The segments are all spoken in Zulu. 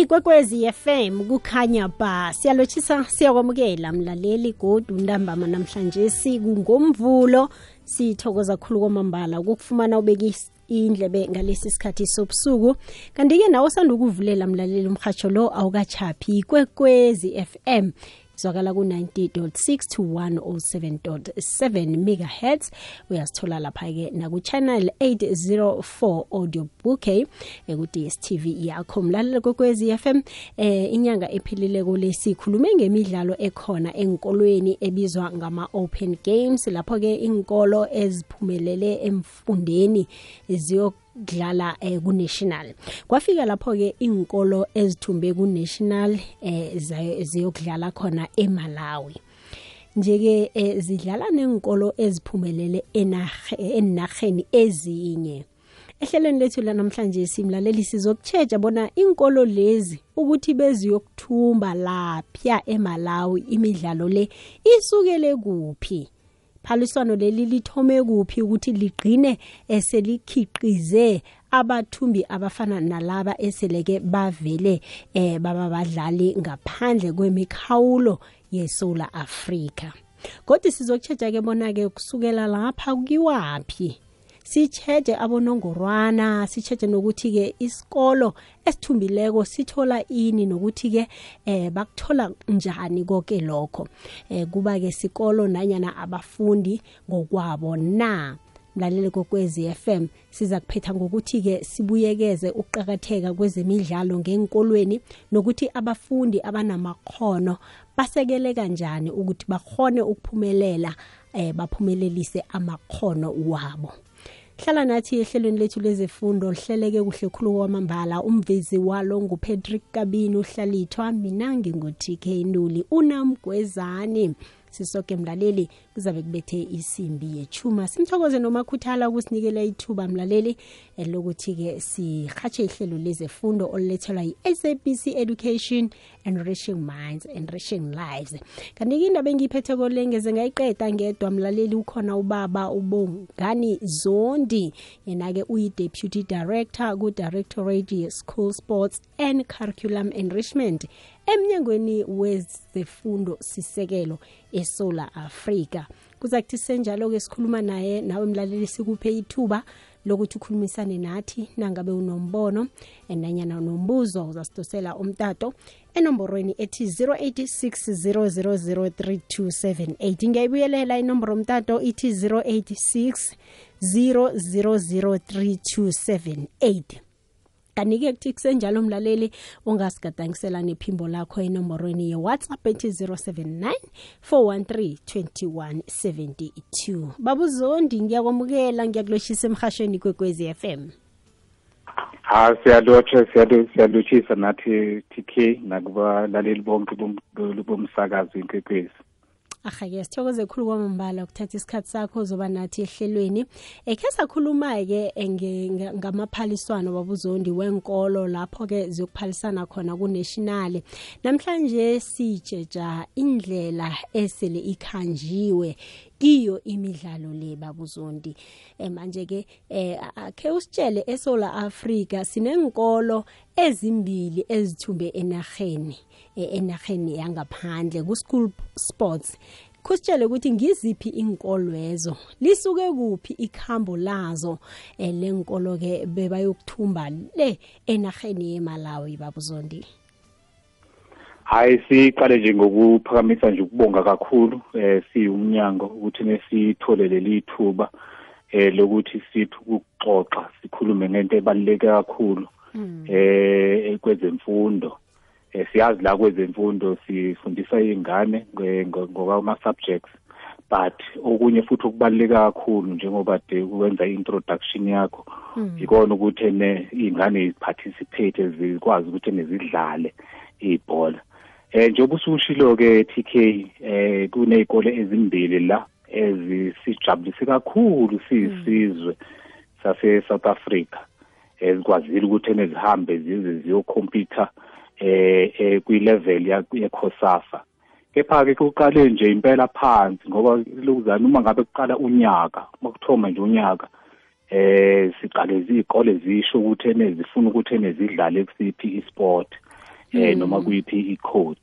ikwekwezi FM kukhanya ba. Siyalotshisa siyakwamukela mlaleli godu ntambama namhlanje sikungomvulo sithokoza khulu kwamambala ukufumana ubeki indlebe ngalesi sikhathi sobusuku. Kanti-ke nawe osanda ukuvulela mlaleli umhatsho lo awukachaphi ikwekwezi FM izwakala ku-90.6 to 107.7 megahertz. Uyasithola lapha-ke naku-channel 804 audio bouquet ku-dstv yakho. Mlalelo kwekwezi fm eh inyanga ephilileko le sikhulume ngemidlalo ekhona enkolweni ebizwa ngama-open games. Lapho-ke inkolo eziphumelele emfundeni ziyo dlala eh, ku-national. Kwafika lapho-ke inkolo ezithumbe ku-national eh, ziyokudlala khona emalawi. Nje-ke eh, zidlala nenkolo eziphumelele enarheni ezinye. Ehlelweni lethu lanamhlanje simlaleli sizokutshetsha bona inkolo lezi ukuthi beziyokuthumba lapya emalawi imidlalo le isukele kuphi. Phaliswano leli lithome kuphi ukuthi ligqine eselikhiqize abathumbi abafana nalaba eseleke bavele eh baba badlali ngaphandle kwemikhawulo yeSouth Africa kodwa sizokutshetsha ke bona ke kusukela lapha kuyiwapi sitshetshe abonongorwana sitshetshe nokuthi-ke isikolo esithumbileko sithola ini nokuthi-ke eh bakuthola njani konke lokho. Eh kuba-ke sikolo nanyana abafundi ngokwabo na? Mlaleli kokwezi FM siza kuphetha ngokuthi-ke sibuyekeze ukuqakatheka kwezemidlalo ngenkolweni nokuthi abafundi abanamakhono basekele kanjani ukuthi bakhone ukuphumelela eh baphumelelise amakhono wabo. Hlala nathi ehlelweni lethu lezefundo lihleleke kuhle khulu kwamambala. Umvezi walo ngupatrick kabini uhlalithwa mina ngingu-tk ntuli unamgwezane. Sisoke mlaleli kuzabe kubethe isimbi yechuma simthokoze nomakhuthala ukusinikela ithuba mlaleli. Lokuthi-ke sihatshe ihlelo lezefundo olulethelwa yi-sabc education enriching minds enriching lives. Kanti-ke indaba engiyiphetheko lengeze ngayiqeda ngedwa mlaleli ukhona ubaba ubongani zondi. Yena-ke uyi-deputy director ku-directorate school sports and curriculum enrichment emnyangweni wezefundo sisekelo eSouth Africa kuza kuthi senjalo-ke sikhuluma naye nawe mlaleli sikuphe ithuba lokuthi ukhulumisane nathi nangabe unombono nanyana nombuzo uzasidosela umtato. Enomborweni ethi 086 0003278 ngiyayibuyelela inomboro umtato ithi 086 0003278 kanti-ke kuthi kusenjalo mlaleli ungasigadangisela nephimbo lakho enomborweni ye-whatsapp ethi 079 413 2172 babuzondi ngiyakwamukela ngiyakuloshisa emhashweni kwekwezi FM ha siyalotshisa nathi tk nakubalaleli bonke bomsakazi inkwekwezi ahake sithokoze khulu kwamambala ukuthatha isikhathi sakho zoba nathi ehlelweni. Ekhe sakhuluma-ke ngamaphaliswano wabuzondi wenkolo lapho-ke ziyokuphalisana khona kunational namhlanje sijeja indlela esele ikhanjiwe kiyo imidlalo le babuzondi um manje-ke eh, akhe usitshele esola Africa sinenkolo ezimbili ezithumbe enarheni enarheni yangaphandle ku-school sports. Kusitshele ukuthi ngiziphi inkolwezo lisuke kuphi ikhambo lazo eh, lenkolo ke bebayokuthumba le enarheni yemalawi babuzondi hayi siqale nje ngokuphakamisa nje ukubonga kakhulu eh siyumnyango ukuthi nesithole leli thuba eh lokuthi sithi ukuxoxa sikhulume ngento ebaluleke kakhulu eh kwezemfundo. Eh siyazi la kwezemfundo sifundisa izingane ngokwama subjects but okunye futhi okubaluleka kakhulu njengoba de ukwenza introduction yakho ikona ukuthi ene izingane participate zikwazi ukuthi nezidlale ibhola. Eh njengoba usushilo ke TK eh kunezikole ezimbili la ezisijabulise kakhulu siyisizwe sase South Africa. Ezikwazile ukuthi enezihambe zize ziyokhompyutha eh kwi level ye COSAFA kepha ke kuqale nje impela phansi ngoba lokuzana uma ngabe kuqala unyaka makuthoma nje unyaka eh siqale izikole zisho ukuthi ene zifuna ukuthi ene zidlale kusiphi isport. Eh noma kuyiphi i-code.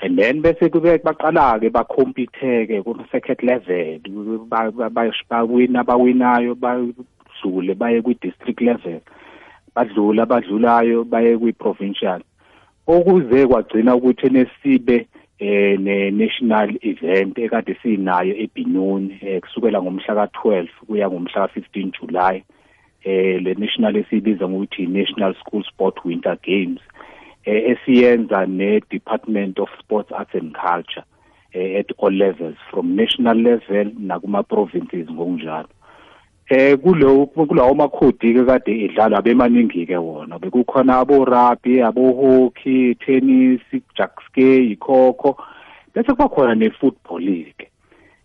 And then bese kube baqala ke bacompete ke ku second level bawina bawinayo badlule baye kwi district level badlula badlulayo baye kwi provincial okuze kwagcina ukuthi nesibe eh ne national event ekade sinayo eBinoni eh, kusukela ngomhla ka12 kuya ngomhla ka15 July eh le national esibiza ngokuthi National School Sport Winter Games. Esiyenza ne Department of Sports Arts and Culture eh, at all levels from national level nakuma provinces ngokunjalo. Eh kulo kulawo makhodi ke kade edlalwa bemaningi ke wona. Bekukhona abo rugby abo hockey tennis jackskey ikhokho. Bese kuba khona ne football league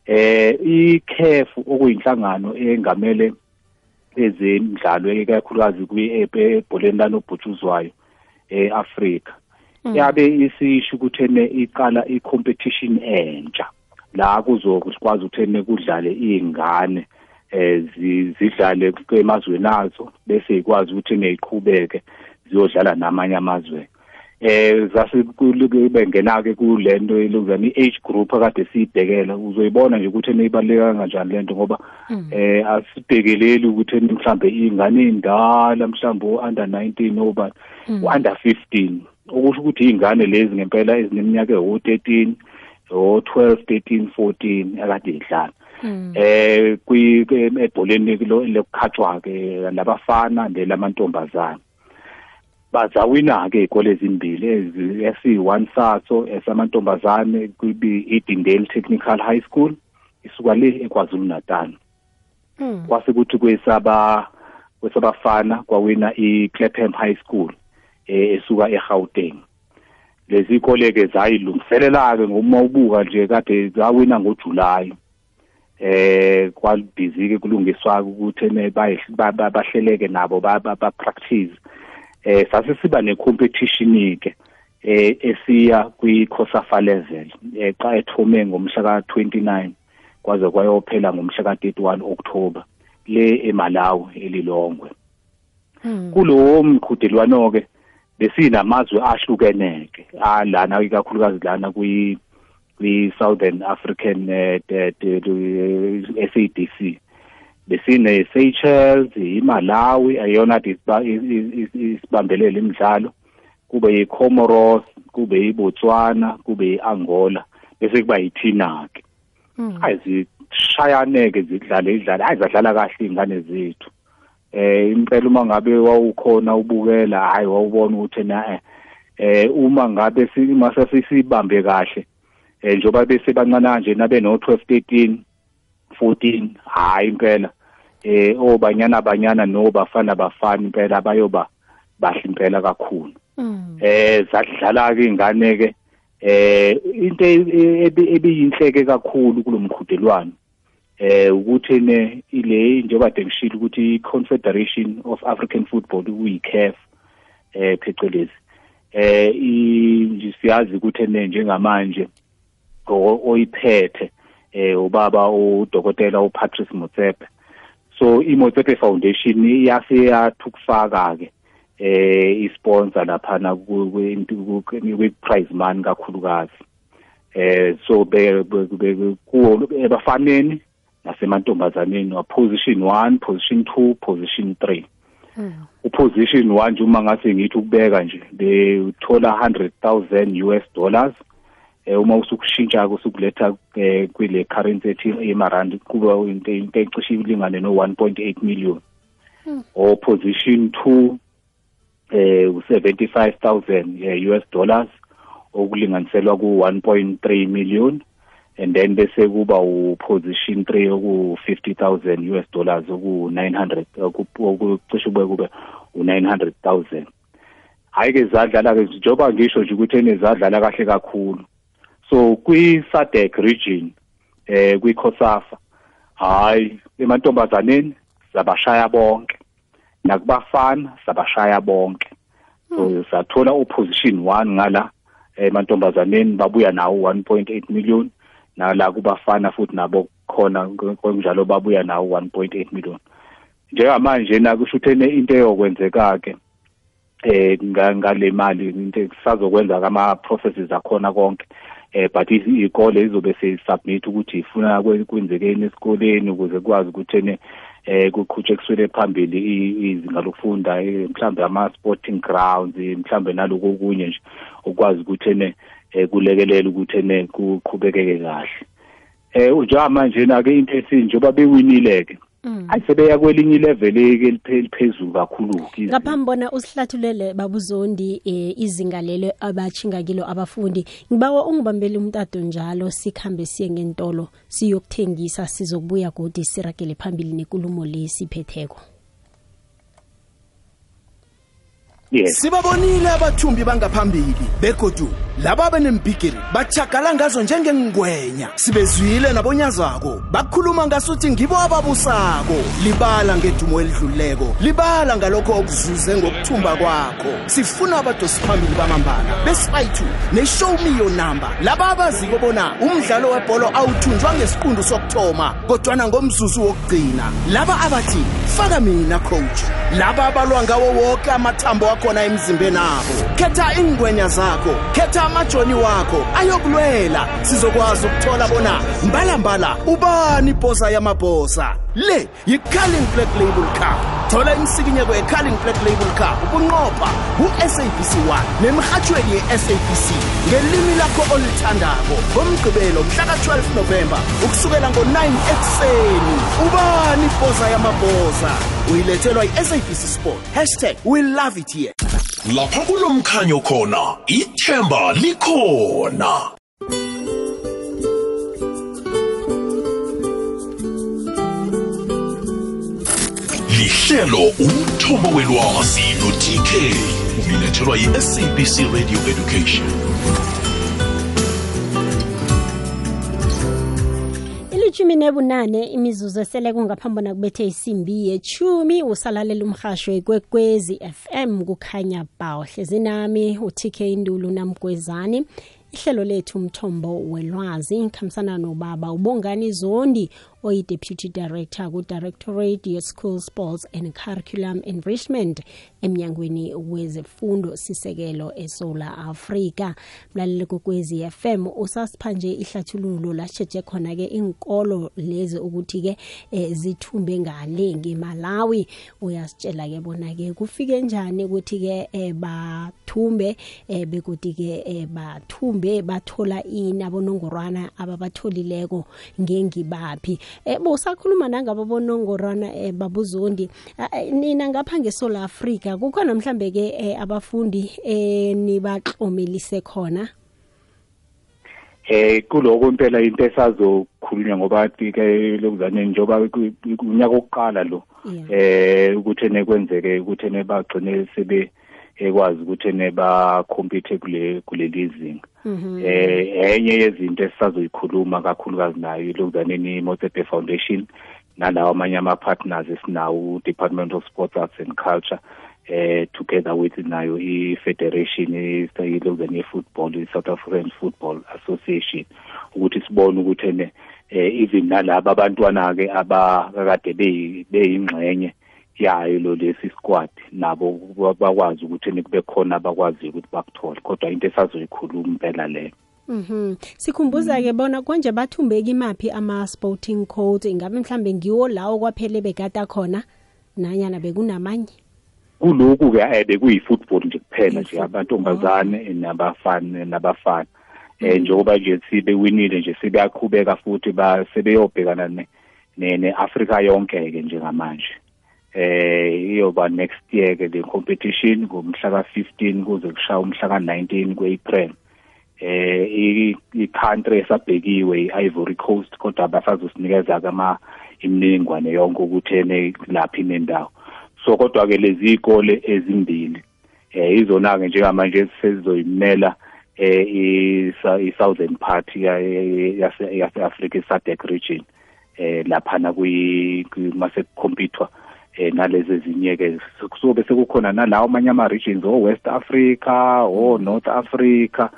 eh iCAF okuyinhlangano engamele ezemidlalo ekakhulukazi kwi-ebholeni lanobhutshuzwayo e-Afrika. Mm. yabe isisho ukuthi ene iqala i-competition entsha. La kuzokwazi ukuthi kudlale izingane eh zidlale emazweni azo bese ikwazi ukuthi neyiqhubeke ziyodlala namanye amazwe. Eh zasikube bengena ke kulento elokuzana i-age group akade siyibhekela. Uzoyibona nje ukuthi neyibaleka kanjani lento ngoba mm. eh asibhekeleli ukuthi mhlambe ingane indala mhlambe under 19 oba under 15 okusho ukuthi izingane lezi ngempela ezineminyaka ewu13 o12 13 14 akade idlala. Mm. eh kwi ebholeni lokukhathwa ke labafana nelamantombazana bazawina ke ikole ezimbili esi1 saso esamantombazane kubi iDindale Technical High School isuka le eKwaZulu Natal mm. kwase kuthi kwesaba kwesabafana kwawina iClapham High School esuka eGauteng lezi ikole ke zayilungiselela ke ngoma ubuka nje kade zawina ngoJuly eh kwalibhizi ke kulungiswa ukuthi ne bahleleke nabo ba practice eh sase siba necompetition ke eh esiya kwi-COSAFA level eqa ethome ngomhla ka29 kwaze kwayophela ngomhla ka31 October le eMalawi elilongwe hmm. kulowo mqhudelwano ke besinamazwe ahlukeneke alana ikakhulukazi lana kwi kwi Southern African uh, SADC besine Seychelles iMalawi ayona isibambelele imidlalo. Kube iComoros kube iBotswana kube iAngola bese kuba yithina ke hmm. ayizishayane ke zidlale idlala ayizadlala kahle ingane zethu. Eh impela uma ngabe wawukhona ubukela hayi wawubona ukuthi na eh uma ngabe simase sisibambe kahle eh njoba bese bancane nje nabe no 12 13 14 hayi impela. Eh obanyana banyana no bafana impela bayoba bahle impela kakhulu mm. eh zadlala ke ingane ke eh into ebiyinhleke kakhulu kulomqhudelwano eh ukuthi ne ile njengoba ngishilo ukuthi Confederation of African Football uyiCAF eh phecelezi eh siyazi ukuthi ne njengamanje oyiphethe eh ubaba udokotela uPatrice Motsepe so iMotsepe Foundation iyase yathukufaka ke eh isponsor lapha na kwi prize money kakhulukazi. Eh so be kuwo ebafaneni nasemantombazaneni wa position 1 position 2 position 3 hmm. uposition 1 nje uma ngase ngithi ukubeka nje bethola 100000 US dollars. eh uma usukushintsha kusukuletha eh, kwile currency ethi emarandi kuba into into ecishe ilingane no 1.8 million. Hmm. o position 2 eh u75000 eh, US dollars okulinganiselwa ku 1.3 million. And then bese kuba uposition 3 oku 50000 US dollars oku 900 okucishe kube kube u900000 hayi ke zadlala ke njoba ngisho nje ukuthi enezadlala kahle kakhulu. So kwi SADC region eh kwi COSAFA hayi emantombazaneni sabashaya bonke nakubafana sabashaya bonke. So hmm. sathola uposition 1 ngala emantombazaneni babuya nawo 1.8 million nala kubafana futhi nabo khona konjalo babuya nawo 1.8 million. Njengamanje na kusho ukuthi into eyokwenzeka ke eh ngale mali into sazokwenza ama processes akhona konke. Eh but ikole izobe seyisubmit ukuthi ifuna kwenzekeni esikoleni ukuze kwazi ukuthi ene eh kuqhutshwe kuswele phambili izinga lokufunda eh, mhlambe ama sporting grounds mhlambe naloko okunye nje ukwazi ukuthi ene eh, kulekelela ukuthi ene kuqhubekeke kahle eh njamanje na ke into esinjengoba bewinileke Mm. Ayisebeya kwelinye ilevel eliphezulu kakhulu ngaphambi bona usihlathulele babuzondi eh, izinga lelo abachinga kilo abafundi. Ngibawa ungibambele umtato njalo sikhambe siye ngentolo siyokuthengisa sizokubuya godi siragele phambili nekulumo lesiphetheko yes. Sibabonile abathumbi bangaphambili begodu laba benembhigiri bachagala ngazo njengengwenya. Sibezwile nabonyazako bakhuluma ngasuthi ngibo ababusako. Libala ngedumo elidluleko libala ngalokho okuzuze ngokuthumba kwakho. Sifuna abadosi phambili bamambala besifayithu ne-show me your number. Laba abaziko bona umdlalo webholo awuthunjwa ngesiqundu sokuthoma kodwana ngomzuzu wokugcina. Laba abathi faka mina coach. Laba abalwa ngawo woke amathambo akhona emzimbeni abo. Khetha ingwenya zakho khetha amajoni wakho ayokulwela. Sizokwazi ukuthola bona mbalambala ubani ibhosa yamabhosa? Le yi-carling black label cup. Thola imsikinyeko ye-carling black label cup ubunqopha u-sabc 1 nemirhatshweni ye-sabc ngelimi lakho olithandako. Ngomgqibelo mhlaka-12 novemba ukusukela ngo-9 ekuseni. Ubani ibhosa yamabhosa? Uyilethelwa yi-sabc sport. Hashtag we love it here. Lapha kulomkhanyo khona ithemba likhona. Lihlelo umthombo welwazi no-tk ulilethelwa yi-sabc radio education ilithumi nebunane imizuzu esele ngaphambi nakubethe isimbi yetshumi usalalela umhasho ikwekwezi fm kukhanya ba nami utk indulu namgwezani. Ihlelo lethu umthombo welwazi khamsana nobaba ubongani zondi oyi-deputy director ku-directorate ye-school sports and curriculum enrichment emnyangweni wezefundo sisekelo esola afrika. Mlaleli kokwezi fm usasiphanje ihlathululo lasheje khona-ke inkolo lezi ukuthi-ke eh, zithumbe ngale ngemalawi. Uyasitshela-ke bona-ke kufike njani ukuthi-ke eh, bathumbe eh, bekuti-ke eh, bathumbe bathola ini abonongorwana ababatholileko ngengibaphi? Eh bosakhuluma nangabo bonongorwana eh, babuzondi eh, nina ngapha ngeSouth Africa kukhona mhlambe ke eh, abafundi eh nibaqomelise khona eh kuloko impela into esazokhulunywa ngoba ke lokuzane njoba unyaka oqala lo eh ukuthi nekwenzeke ukuthi ne bagcine sebe ekwazi ukuthi ene ba compete kule kuleli zinga Mhm. eh enye yezinto esisazoyikhuluma kakhulukazi nayo lokuzaneni Motsepe Foundation nalawo amanye ama partners esinawo Department of Sports Arts and Culture eh together with nayo i-federation isayilokuzane football i-South African Football Association ukuthi sibone ukuthi ene eh even nalabo abantwana ke abakade beyingxenye yayo lo lesi squad nabo bakwazi ukuthi nikube khona abakwazi ukuthi bakuthole kodwa into esazoyikhuluma impela leyo Mhm. Sikhumbuza ke bona konje bathumbeki imaphi ama sporting codes ingabe mhlambe ngiwo lawo kwaphele begada khona? Nanyana bekunamanye? Kulokhu ke eh bekuyi-football nje kuphela nje abantombazane nabafana nabafana. Eh njengoba nje sibewinile nje sebeyaqhubeka futhi basebeyobhekana ne ne-Africa yonke ke njengamanje eh iyoba next year ke le competition ngomhla ka15 kuze kushaya umhla ka19 kuApril. Eh i-country esabhekiwe i-Ivory Coast kodwa basazosinikeza kama imininingwane yonke ukuthi ene laphi nendawo. So kodwa ke lezi ikole ezimbili eh izona ke njengamanje sizoyimela eh i-southern part yase Africa i-SADC region eh laphana kuyi mase competwa eh nalezi ezinye ke kusobe sekukhona nalawo amanye ama regions o West Africa o North Africa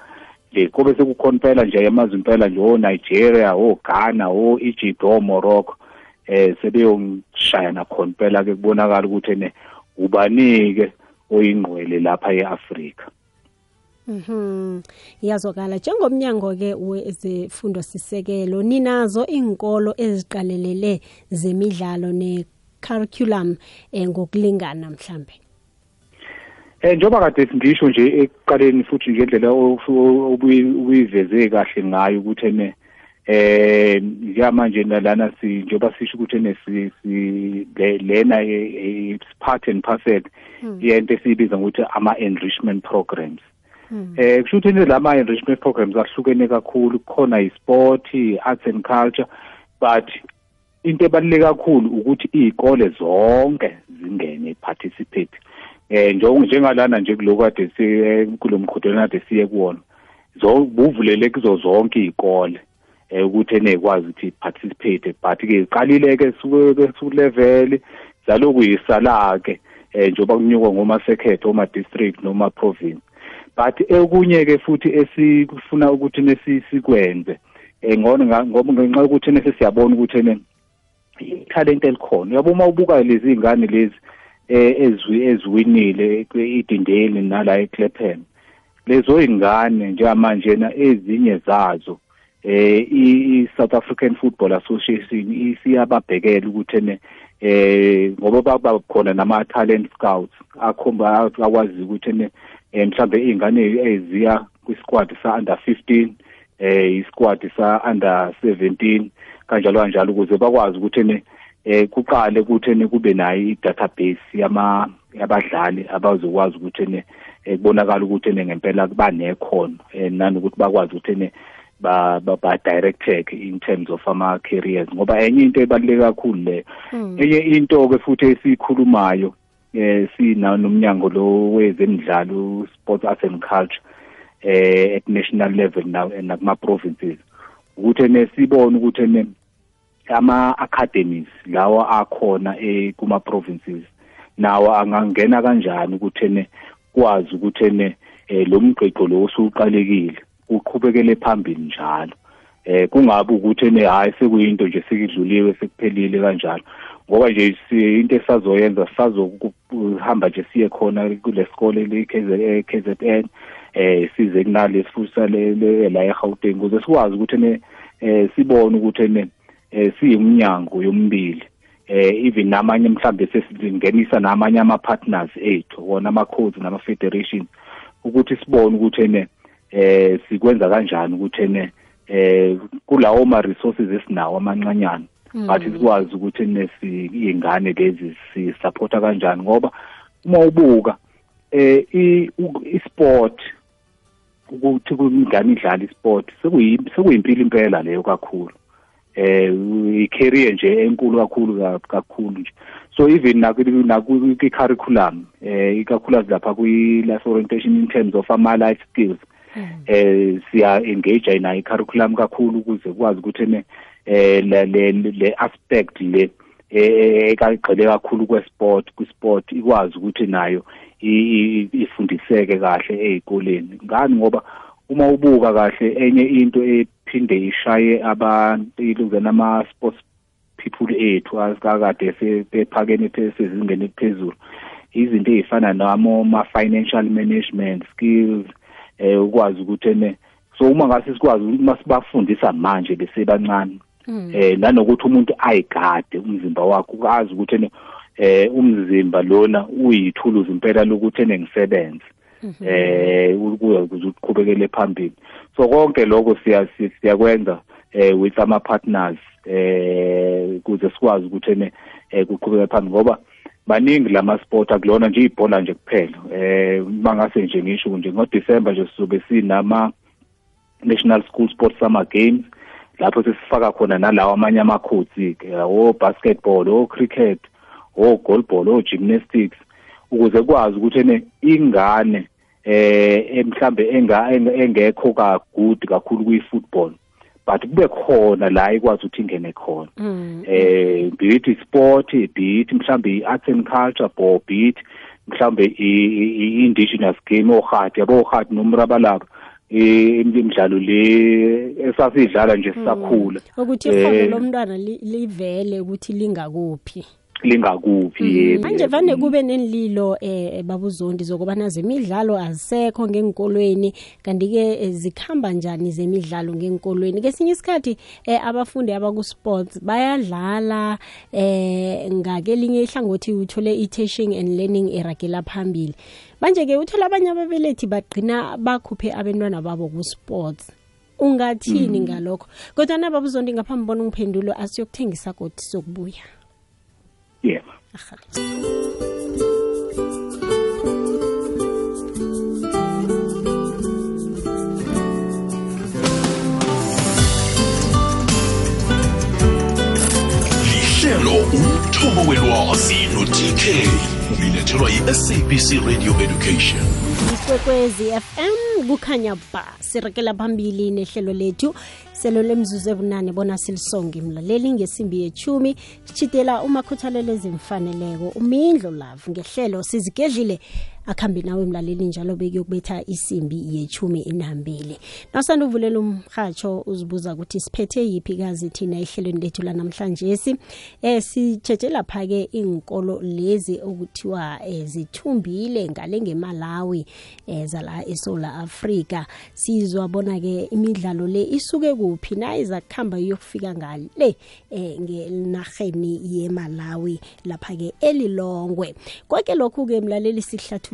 nje kube sekukhona impela nje amazwe impela nje o Nigeria o Ghana o Egypt o Morocco eh sebeyongishaya nakhona impela ke kubonakala ukuthi ne ubanike oyingqwele lapha eAfrika Mhm. Iyazwakala njengomnyango ke wezefundo sisekelo ninazo inkolo eziqalelele zemidlalo ne curriculum eh, ngokulingana mhlambe. Eh njoba kade ngisho nje ekuqaleni futhi ngendlela ubuyiveze kahle ngayo ukuthi ene eh njengamanje nalana si njoba sisho ukuthi ene si lena it's part and parcel yento esibiza ngokuthi ama enrichment programs eh kusho ukuthi lama enrichment programs ahlukene kakhulu. Kukhona isport arts and culture but into ebaluleke kakhulu ukuthi izikole zonke zingene participate eh njengalana nje kulokade kulomqhudelwano kade siye kuwona buvulele kuzo zonke izikole eh ukuthi enekwazi ukuthi participate but ke iqalile ke suke ku level zaloku yisala ke eh njoba kunyuka ngoma sekhetho oma district noma province but okunye ke futhi esifuna ukuthi nesisikwenze eh ngona ngoba ngenxa ukuthi nese siyabona ukuthi ene talent elikhona. Yabo uma ubuka lezi ingane lezi ezwi eziwinile idindeni nala eClappan lezo ingane njengamanje na ezinye zazo eh i-South African Football Association isiyababhekela ukuthi ene eh ngoba baba khona nama talent scouts akhomba akwazi ukuthi ene mhlambe izingane eziya kwisquad sa under 15 eh isquad sa under 17 kanjalo kanjalo ukuze bakwazi ukuthi ene eh kuqale ukuthi ene kube nayo i-database yama yabadlali abazokwazi ukuthi ene kubonakala ukuthi ene ngempela banekhono nanokuthi bakwazi ukuthi ene ba ba directeke in terms of ama careers ngoba enye into ebaluleke kakhulu le. Enye into ke futhi esikhulumayo eh sina nomnyango lo wezemidlalo sports arts and culture eh at national level now nakuma provinces ukuthi nesibone ukuthi ne ama academies lawa akhona eh kuma provinces nawo angangena kanjani ukuthi ne kwazi ukuthi ne lo mgqigqo lo osuqalekile uqhubekele phambili njalo. Eh kungabe ukuthi ne hayi sekuyinto nje sekidluliwe sekuphelile kanjalo. Ngoba nje into esazoyenza sazokuhamba nje siye khona kule sikole le KZN eh size kunale sifusa le la eGauteng ukuze sikwazi ukuthi ne eh sibone ukuthi ne siyimnyango yombili eh even namanye mhlambe sesingenisa namanye ama partners ethu wona ama codes nama federations ukuthi sibone ukuthi ne eh sikwenza kanjani ukuthi ne eh kulawo ma resources esinawo amancanyana. Bathi sikwazi ukuthi nesi ingane lezi si support kanjani ngoba uma ubuka eh i-sport ukuthi kumngane idlala isport sekuyimpilo impela leyo kakhulu. Eh i-career nje enkulu kakhulu kakhulu nje. So even naku curriculum eh ikakhulukazi lapha kwi-life orientation in terms of ama-life skills eh siya engage nayo i-curriculum kakhulu ukuze kwazi ukuthi ne eh le le aspect le ekagcile kakhulu kwesport kwisport ikwazi ukuthi nayo ifundiseke kahle ezikoleni ngani ngoba uma ubuka kahle enye into ephinde ishaye abantu ilungena ama sports people ethu akade sephakene sezingene phezulu izinto ezifana namo financial management skills eh ukwazi ukuthi ene so uma ngase sikwazi uma sibafundisa manje besebancane eh nanokuthi umuntu ayigade umzimba wakhe ukazi ukuthi ene eh umzimba lona uyithuluzi impela lokuthi ene ngisebenze. Eh ukuze uqhubekele phambili. So konke lokho siya siyakwenza eh with ama partners eh kuze sikwazi ukuthi ene kuqhubeka phambili ngoba baningi lama sport akulona nje ibhola nje kuphela. Eh mangase nje ngisho nje ngo December nje sizobe sinama National School Sports Summer Games lapho sesifaka khona nalawa amanye ama codes ke o basketball o cricket o goalball o gymnastics ukuze kwazi ukuthi ene ingane eh mhlambe engekho ka good kakhulu kwi football but kube khona la ikwazi ukuthi ingene khona. Eh be it sport be it mhlambe i-arts and culture bo be it mhlambe i-indigenous game ohati yabo ohati nomrabalaba imidlalo le esasidlala nje sisakhula. ukuthi ihono lomntwana livele ukuthi lingakuphi. Lingakuphi Mhm. yebo manje vane kube nenlilo eh babuzondi zokubana zemidlalo azisekho ngenkolweni kanti ke zikhamba njani zemidlalo ngenkolweni kesinye isikhathi eh abafundi abaku sports bayadlala eh ngakelinye ihlangothi uthole i-teaching and learning eragela phambili. Manje ke uthola abanye ababelethi bagcina bakhuphe abantwana babo ku sports ungathini ngalokho? Kodwa nababuzondi ngaphambi bona ungiphendulo asiyokuthengisa kodwa sokubuya yebo lihlelo umthombo welwazi no-tk ulilethelwa yi-sabc radio education. Ikwekwezi fm kukhanya ba sirekela phambili nehlelo lethu selo lemzuzu ebunane bona silisonge mlaleli ngesimbi yechumi. Sitshidela umakhuthalelo ezimfaneleko umindlo love ngehlelo sizigedlile akuhambe nawe mlaleli njalo bekuyokubetha isimbi yechumi inambili nasanda uvulela umrhatsho uzibuza ukuthi siphethe yiphi kazi thina ehlelweni lethu lanamhlanje si? Eh sitshetshe lapha-ke inkolo lezi okuthiwa eh, zithumbile ngale ngemalawi eh, zala eSouth Africa sizwa bona-ke imidlalo le isuke kuphi na iza kuhamba iyokufika ngale eh, ngenarheni yemalawi lapha-ke elilongwe. Konke lokhu-ke mlaleli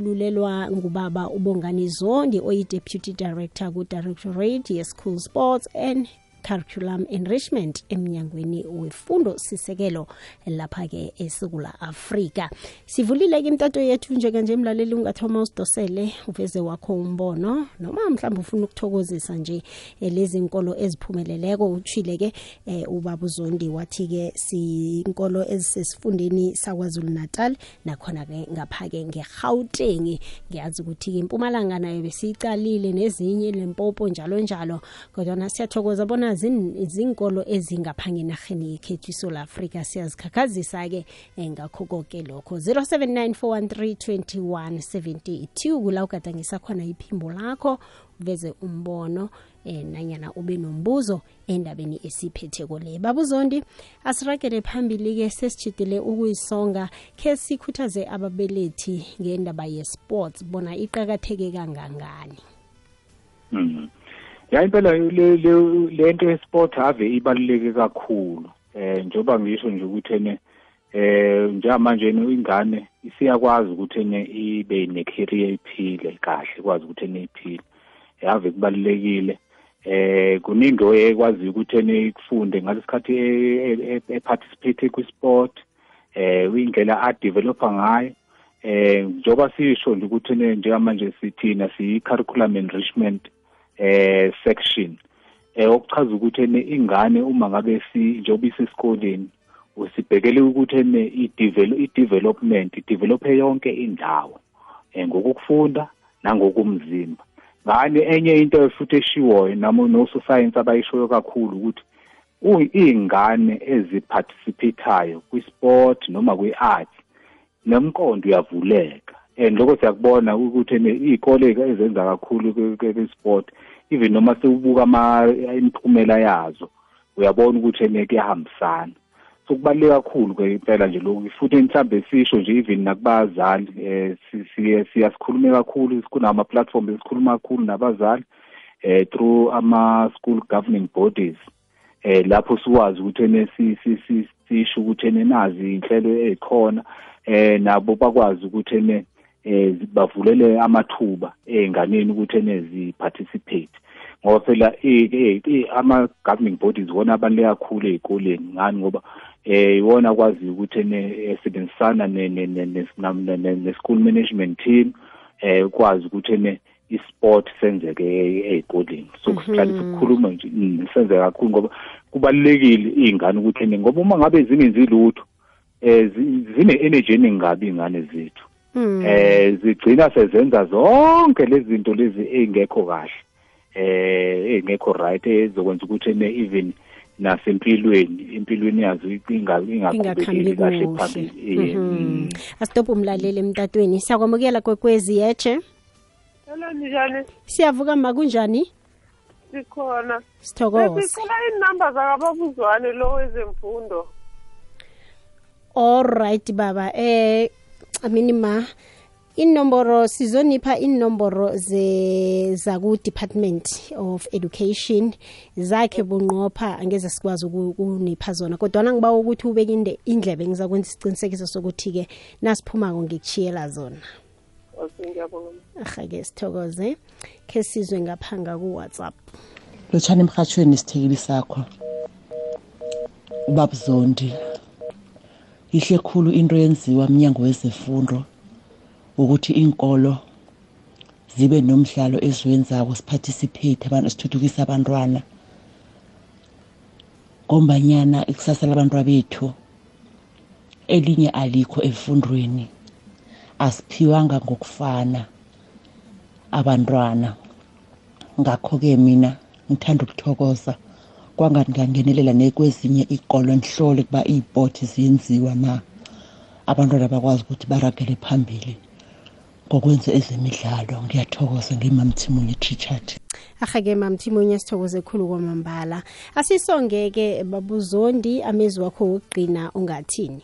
sihlathululelwa ngubaba ubongani zondi oyi-deputy director ku-directorate ye-school sports and curriculum enrichment emnyangweni wefundo sisekelo lapha-ke esukula afrika. Sivulile-ke imtato yethu njekanje mlaleli ungathoma usidosele uveze wakho umbono. Noma mhlawumbe ufuna ukuthokozisa nje eh, lezi nkolo eziphumeleleko utshile-ke eh, ubaba uzondi wathi-ke sinkolo ezisesifundeni sakwazulu natal nakhona-ke ngapha-ke nge-gauteng. Ngiyazi ukuthi-ke impumalanga nayo besiyicalile nezinye lempopo njalo njalo kodwana siyathokoza bona zin- zinkolo ezingaphange enarheni yekhethu iSouth afrika. Siyazikhakhazisa-ke eh, ngakho koke lokho. 0794132172 kula ugadangisa khona iphimbo lakho uveze umbono eh nanyana ube nombuzo endabeni esiphetheko le. Babuzondi asiragele phambili-ke sesijidile ukuyisonga. Khe sikhuthaze ababelethi ngendaba ye-sports bona iqakatheke kangangani? Mhm. Ya impela le le- lento yesport ave ibaluleke kakhulu. Eh njoba ngisho nje ukuthi ene eh njengamanje ingane isiyakwazi ukuthi ene ibe ne career iphile kahle kwazi ukuthi ene iphile. Yave kubalulekile. Eh kuningi oyekwazi ukuthi ene kufunde ngalesikhathi e participate ku sport eh indlela a developa ngayo eh njoba sisho nje ukuthi ene njengamanje sithina siyi curriculum enrichment eh section eh okuchaza ukuthi ene ingane uma ngabe si njengoba isesikoleni usibhekele ukuthi ene i-develop i-development i-develope yonke indawo eh ngokufunda nangokumzimba ngani enye into futhi eshiwoyo namo no science abayishoyo kakhulu ukuthi iy'ngane eziparticipatayo kwi-sport noma kwi-art nomqondo uyavuleka. And lokho siyakubona ukuthi iy'kole ezenza kakhulu kwi-sport even noma sewubuka imiphumela yazo uyabona ukuthi ene kuyahambisana. So kubaluleke kakhulu ke impela nje lokhu. Futhi mhlambe sisho nje even nakubazali eh siyasikhulume kakhulu kunama platforms esikhuluma kakhulu nabazali eh through ama school governing bodies eh lapho sikwazi ukuthi ene sisho ukuthi ene nazi inhlelo ezikhona eh nabo bakwazi ukuthi ene eh bavulele amathuba einganeni ukuthi ene ziparticipate. Ngoba phela ama governing bodies wona abaluleke kakhulu ezikoleni ngani? Ngoba eh iwona kwazi ukuthi ene esebenzisana ne school management team eh kwazi ukuthi ene isport senzeke ezikoleni so kusihlale sikhuluma nje senze kakhulu ngoba kubalekile izingane ukuthi ngoba uma ngabe zingenzi lutho eh zine energy eningabi ingane zethu. Eh zigcina sezenza zonke lezi zinto lezi ezingekho kahle. Eh engekho right ezokwenza ukuthi ene even nasempilweni impilweni yazo ingaqhubekeli kahle phambili. Asitophe umlaleli emtatweni. Siyakwamukela kwekwezi yeche Hello njani? siyavuka ma kunjani Sikhona. sithokoze. Sicela inamba zakababuzwane lo wezemfundo. alright baba. Eh amini ma inomboro sizonipha inomboro ze zaku department of education. Zakhe bunqopha angeze sikwazi ukunipha zona. Kodwa ngiba ukuthi ubeke inde indlebe ngizakwenza isiqinisekiso sokuthi ke nasiphumako ngikuchiyela zona. Ahake sithokoze. Ke sizwe ngaphanga ku WhatsApp lotshana emhathweni isithekeli sakho. Ubaba Zondi ihle khulu into yenziwa mnyango wezefundo ukuthi inkolo zibe nomdlalo eziwenzako siparticipate abantu sithuthukisa abantwana. Ngombanyana ikusasa labantu bethu elinye alikho efundweni. Asiphiwanga ngokufana abantwana. Ngakho-ke mina ngithanda ukuthokoza. Kwangani ngangenelela nekwezinye ikolo ngihlole kuba iy'poti ziyenziwa na? Abantwana bakwazi ukuthi baragele phambili ngokwenza ezemidlalo. Ngiyathokoza ngimamthimunye richard ahake mamthimunye sithokoze khulu kwamambala. Asisongeke babuzondi amezwi wakho wokugqina ungathini?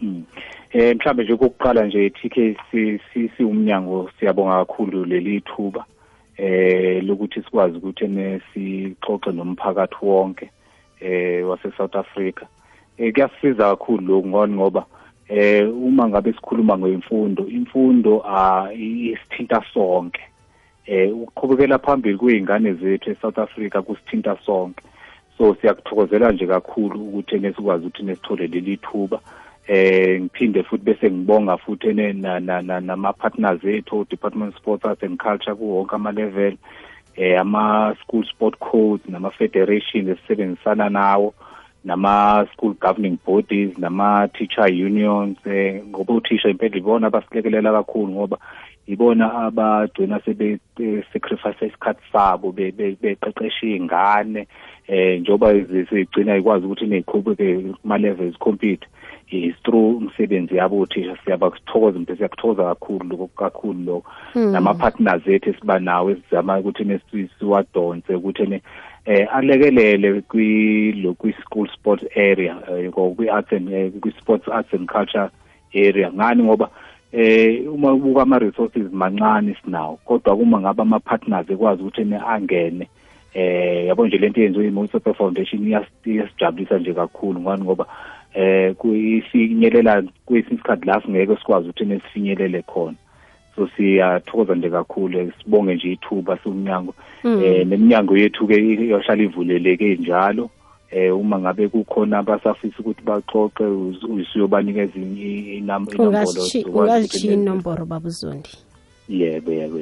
Hmm. Eh mhlambe nje kokuqala nje TK si siumnyango siyabonga kakhulu leli thuba. Eh lokuthi sikwazi ukuthi ne sixoxe nomphakathi wonke eh wase South Africa. Eh kuyasiza kakhulu lokho ngoni ngoba eh uma ngabe sikhuluma ngemfundo imfundo ah isithinta sonke. Eh ukuqhubekela phambili kweingane zethu eSouth Africa kusithinta sonke. So siyakuthokozela nje kakhulu ukuthi nesikwazi ukuthi nesithole leli thuba. Eh ngiphinde futhi bese ngibonga futhi ene nama partners ethu Department of Sports Arts and Culture ku wonke ama level eh ama school sport codes nama federation esebenzisana nawo nama school governing bodies nama teacher unions eh ngoba uthisha impela ibona abasilekelela kakhulu ngoba ibona abagcina sebe sacrifice isikhathi sabo beqeqesha izingane eh njoba zigcina ikwazi ukuthi neziqhubeke kuma levels compete is through umsebenzi yabo uthisha siyabakuthokoza mntu siyakuthokoza kakhulu lokho kakhulu lokho. Nama partners ethu esiba nawo esizama ukuthi nesiwadonse ukuthi ne eh alekelele kwi lo kwi school sports area kwi arts and kwi sports arts and culture area. Ngani? Ngoba eh uma ubuka ama resources mancane sinawo kodwa kuma ngaba ama partners ekwazi ukuthi ne angene eh yabo nje lento yenziwe iMultiple Foundation iyasijabulisa nje kakhulu ngani ngoba eh kuyifinyelela kwesinye isikhathi la singeke sikwazi ukuthi nesifinyelele khona. So siyathokoza nje kakhulu sibonge nje ithuba somnyango. Eh neminyango yethu ke iyohlala ivuleleke njalo. Eh uma ngabe kukhona abasafisa ukuthi baxoxe usiyobanikeza inomboloungazishiya inomboro babuzondi yebo yebo.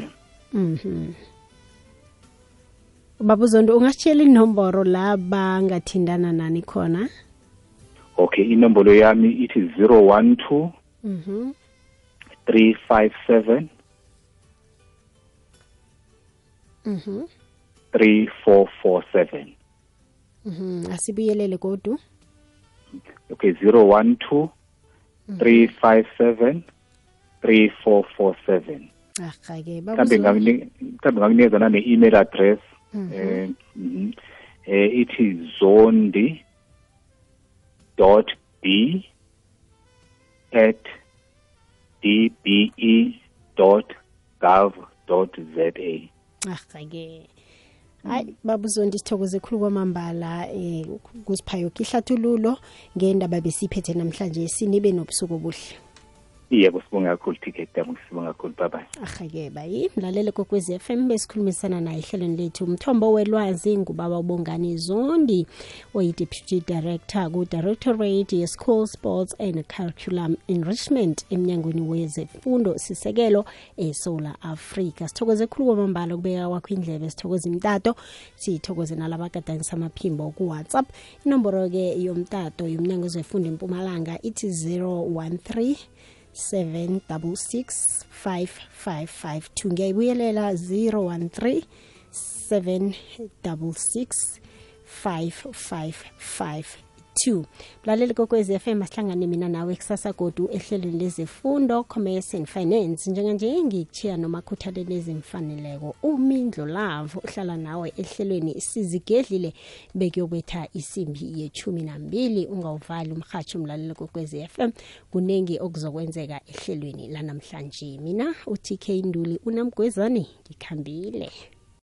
Mhm. Babuzondi ungasitshela inomboro la bangathindana nani khona? Okay inombolo yami ithi 012 mhm. 357 mhm. 3447 mhm asibuyelele kodwa. Okay 012 357 3447 ahake mhlambe mhlambe ngakunikeza nane email address eh eh ithi zondi dot b at dbe dot gov dot za ahake hayi babuzondi sithokoze khulu kwamambala eh kusipha yoke ihlathululo ngendaba besiphethe namhlanje sinibe nobusuku obuhle. Yebo sibonga kakhulu ticket damu sibonga kakhulu babay ahake bayi mlalele kokwezi m besikhulumisana naye ehlelweni lethu. Umthombo welwazi ngubaba ubongani zondi oyi-deputy director ku-directorate ye-school sports and curriculum enrichment emnyangweni wezefundo sisekelo esola Africa sithokoze khulu kwamambala kubeka kwakho indlebe sithokoze imtato sithokoze nalaba gadangisa amaphimbo kuwhatsapp. Inomboro-ke yomtato yomnyango wezefundo empumalanga ithi 013 7665552 ngiyayibuyelela 013 766 5552 2 mlaleli kokwezi FM asihlangane mina nawe kusasa godu ehlelweni lezifundo commerce and finance. Njenganje ngikuchiya noma khuthalele ezimfaneleko umindlo lavo uhlala nawe ehlelweni sizigedlile bekuyobetha isimbi yechumi nambili. Ungawuvali umhatsho mlaleli kokwezi FM kuningi okuzokwenzeka ehlelweni lanamhlanje. Mina utk nduli unamgwezane ngikhambile.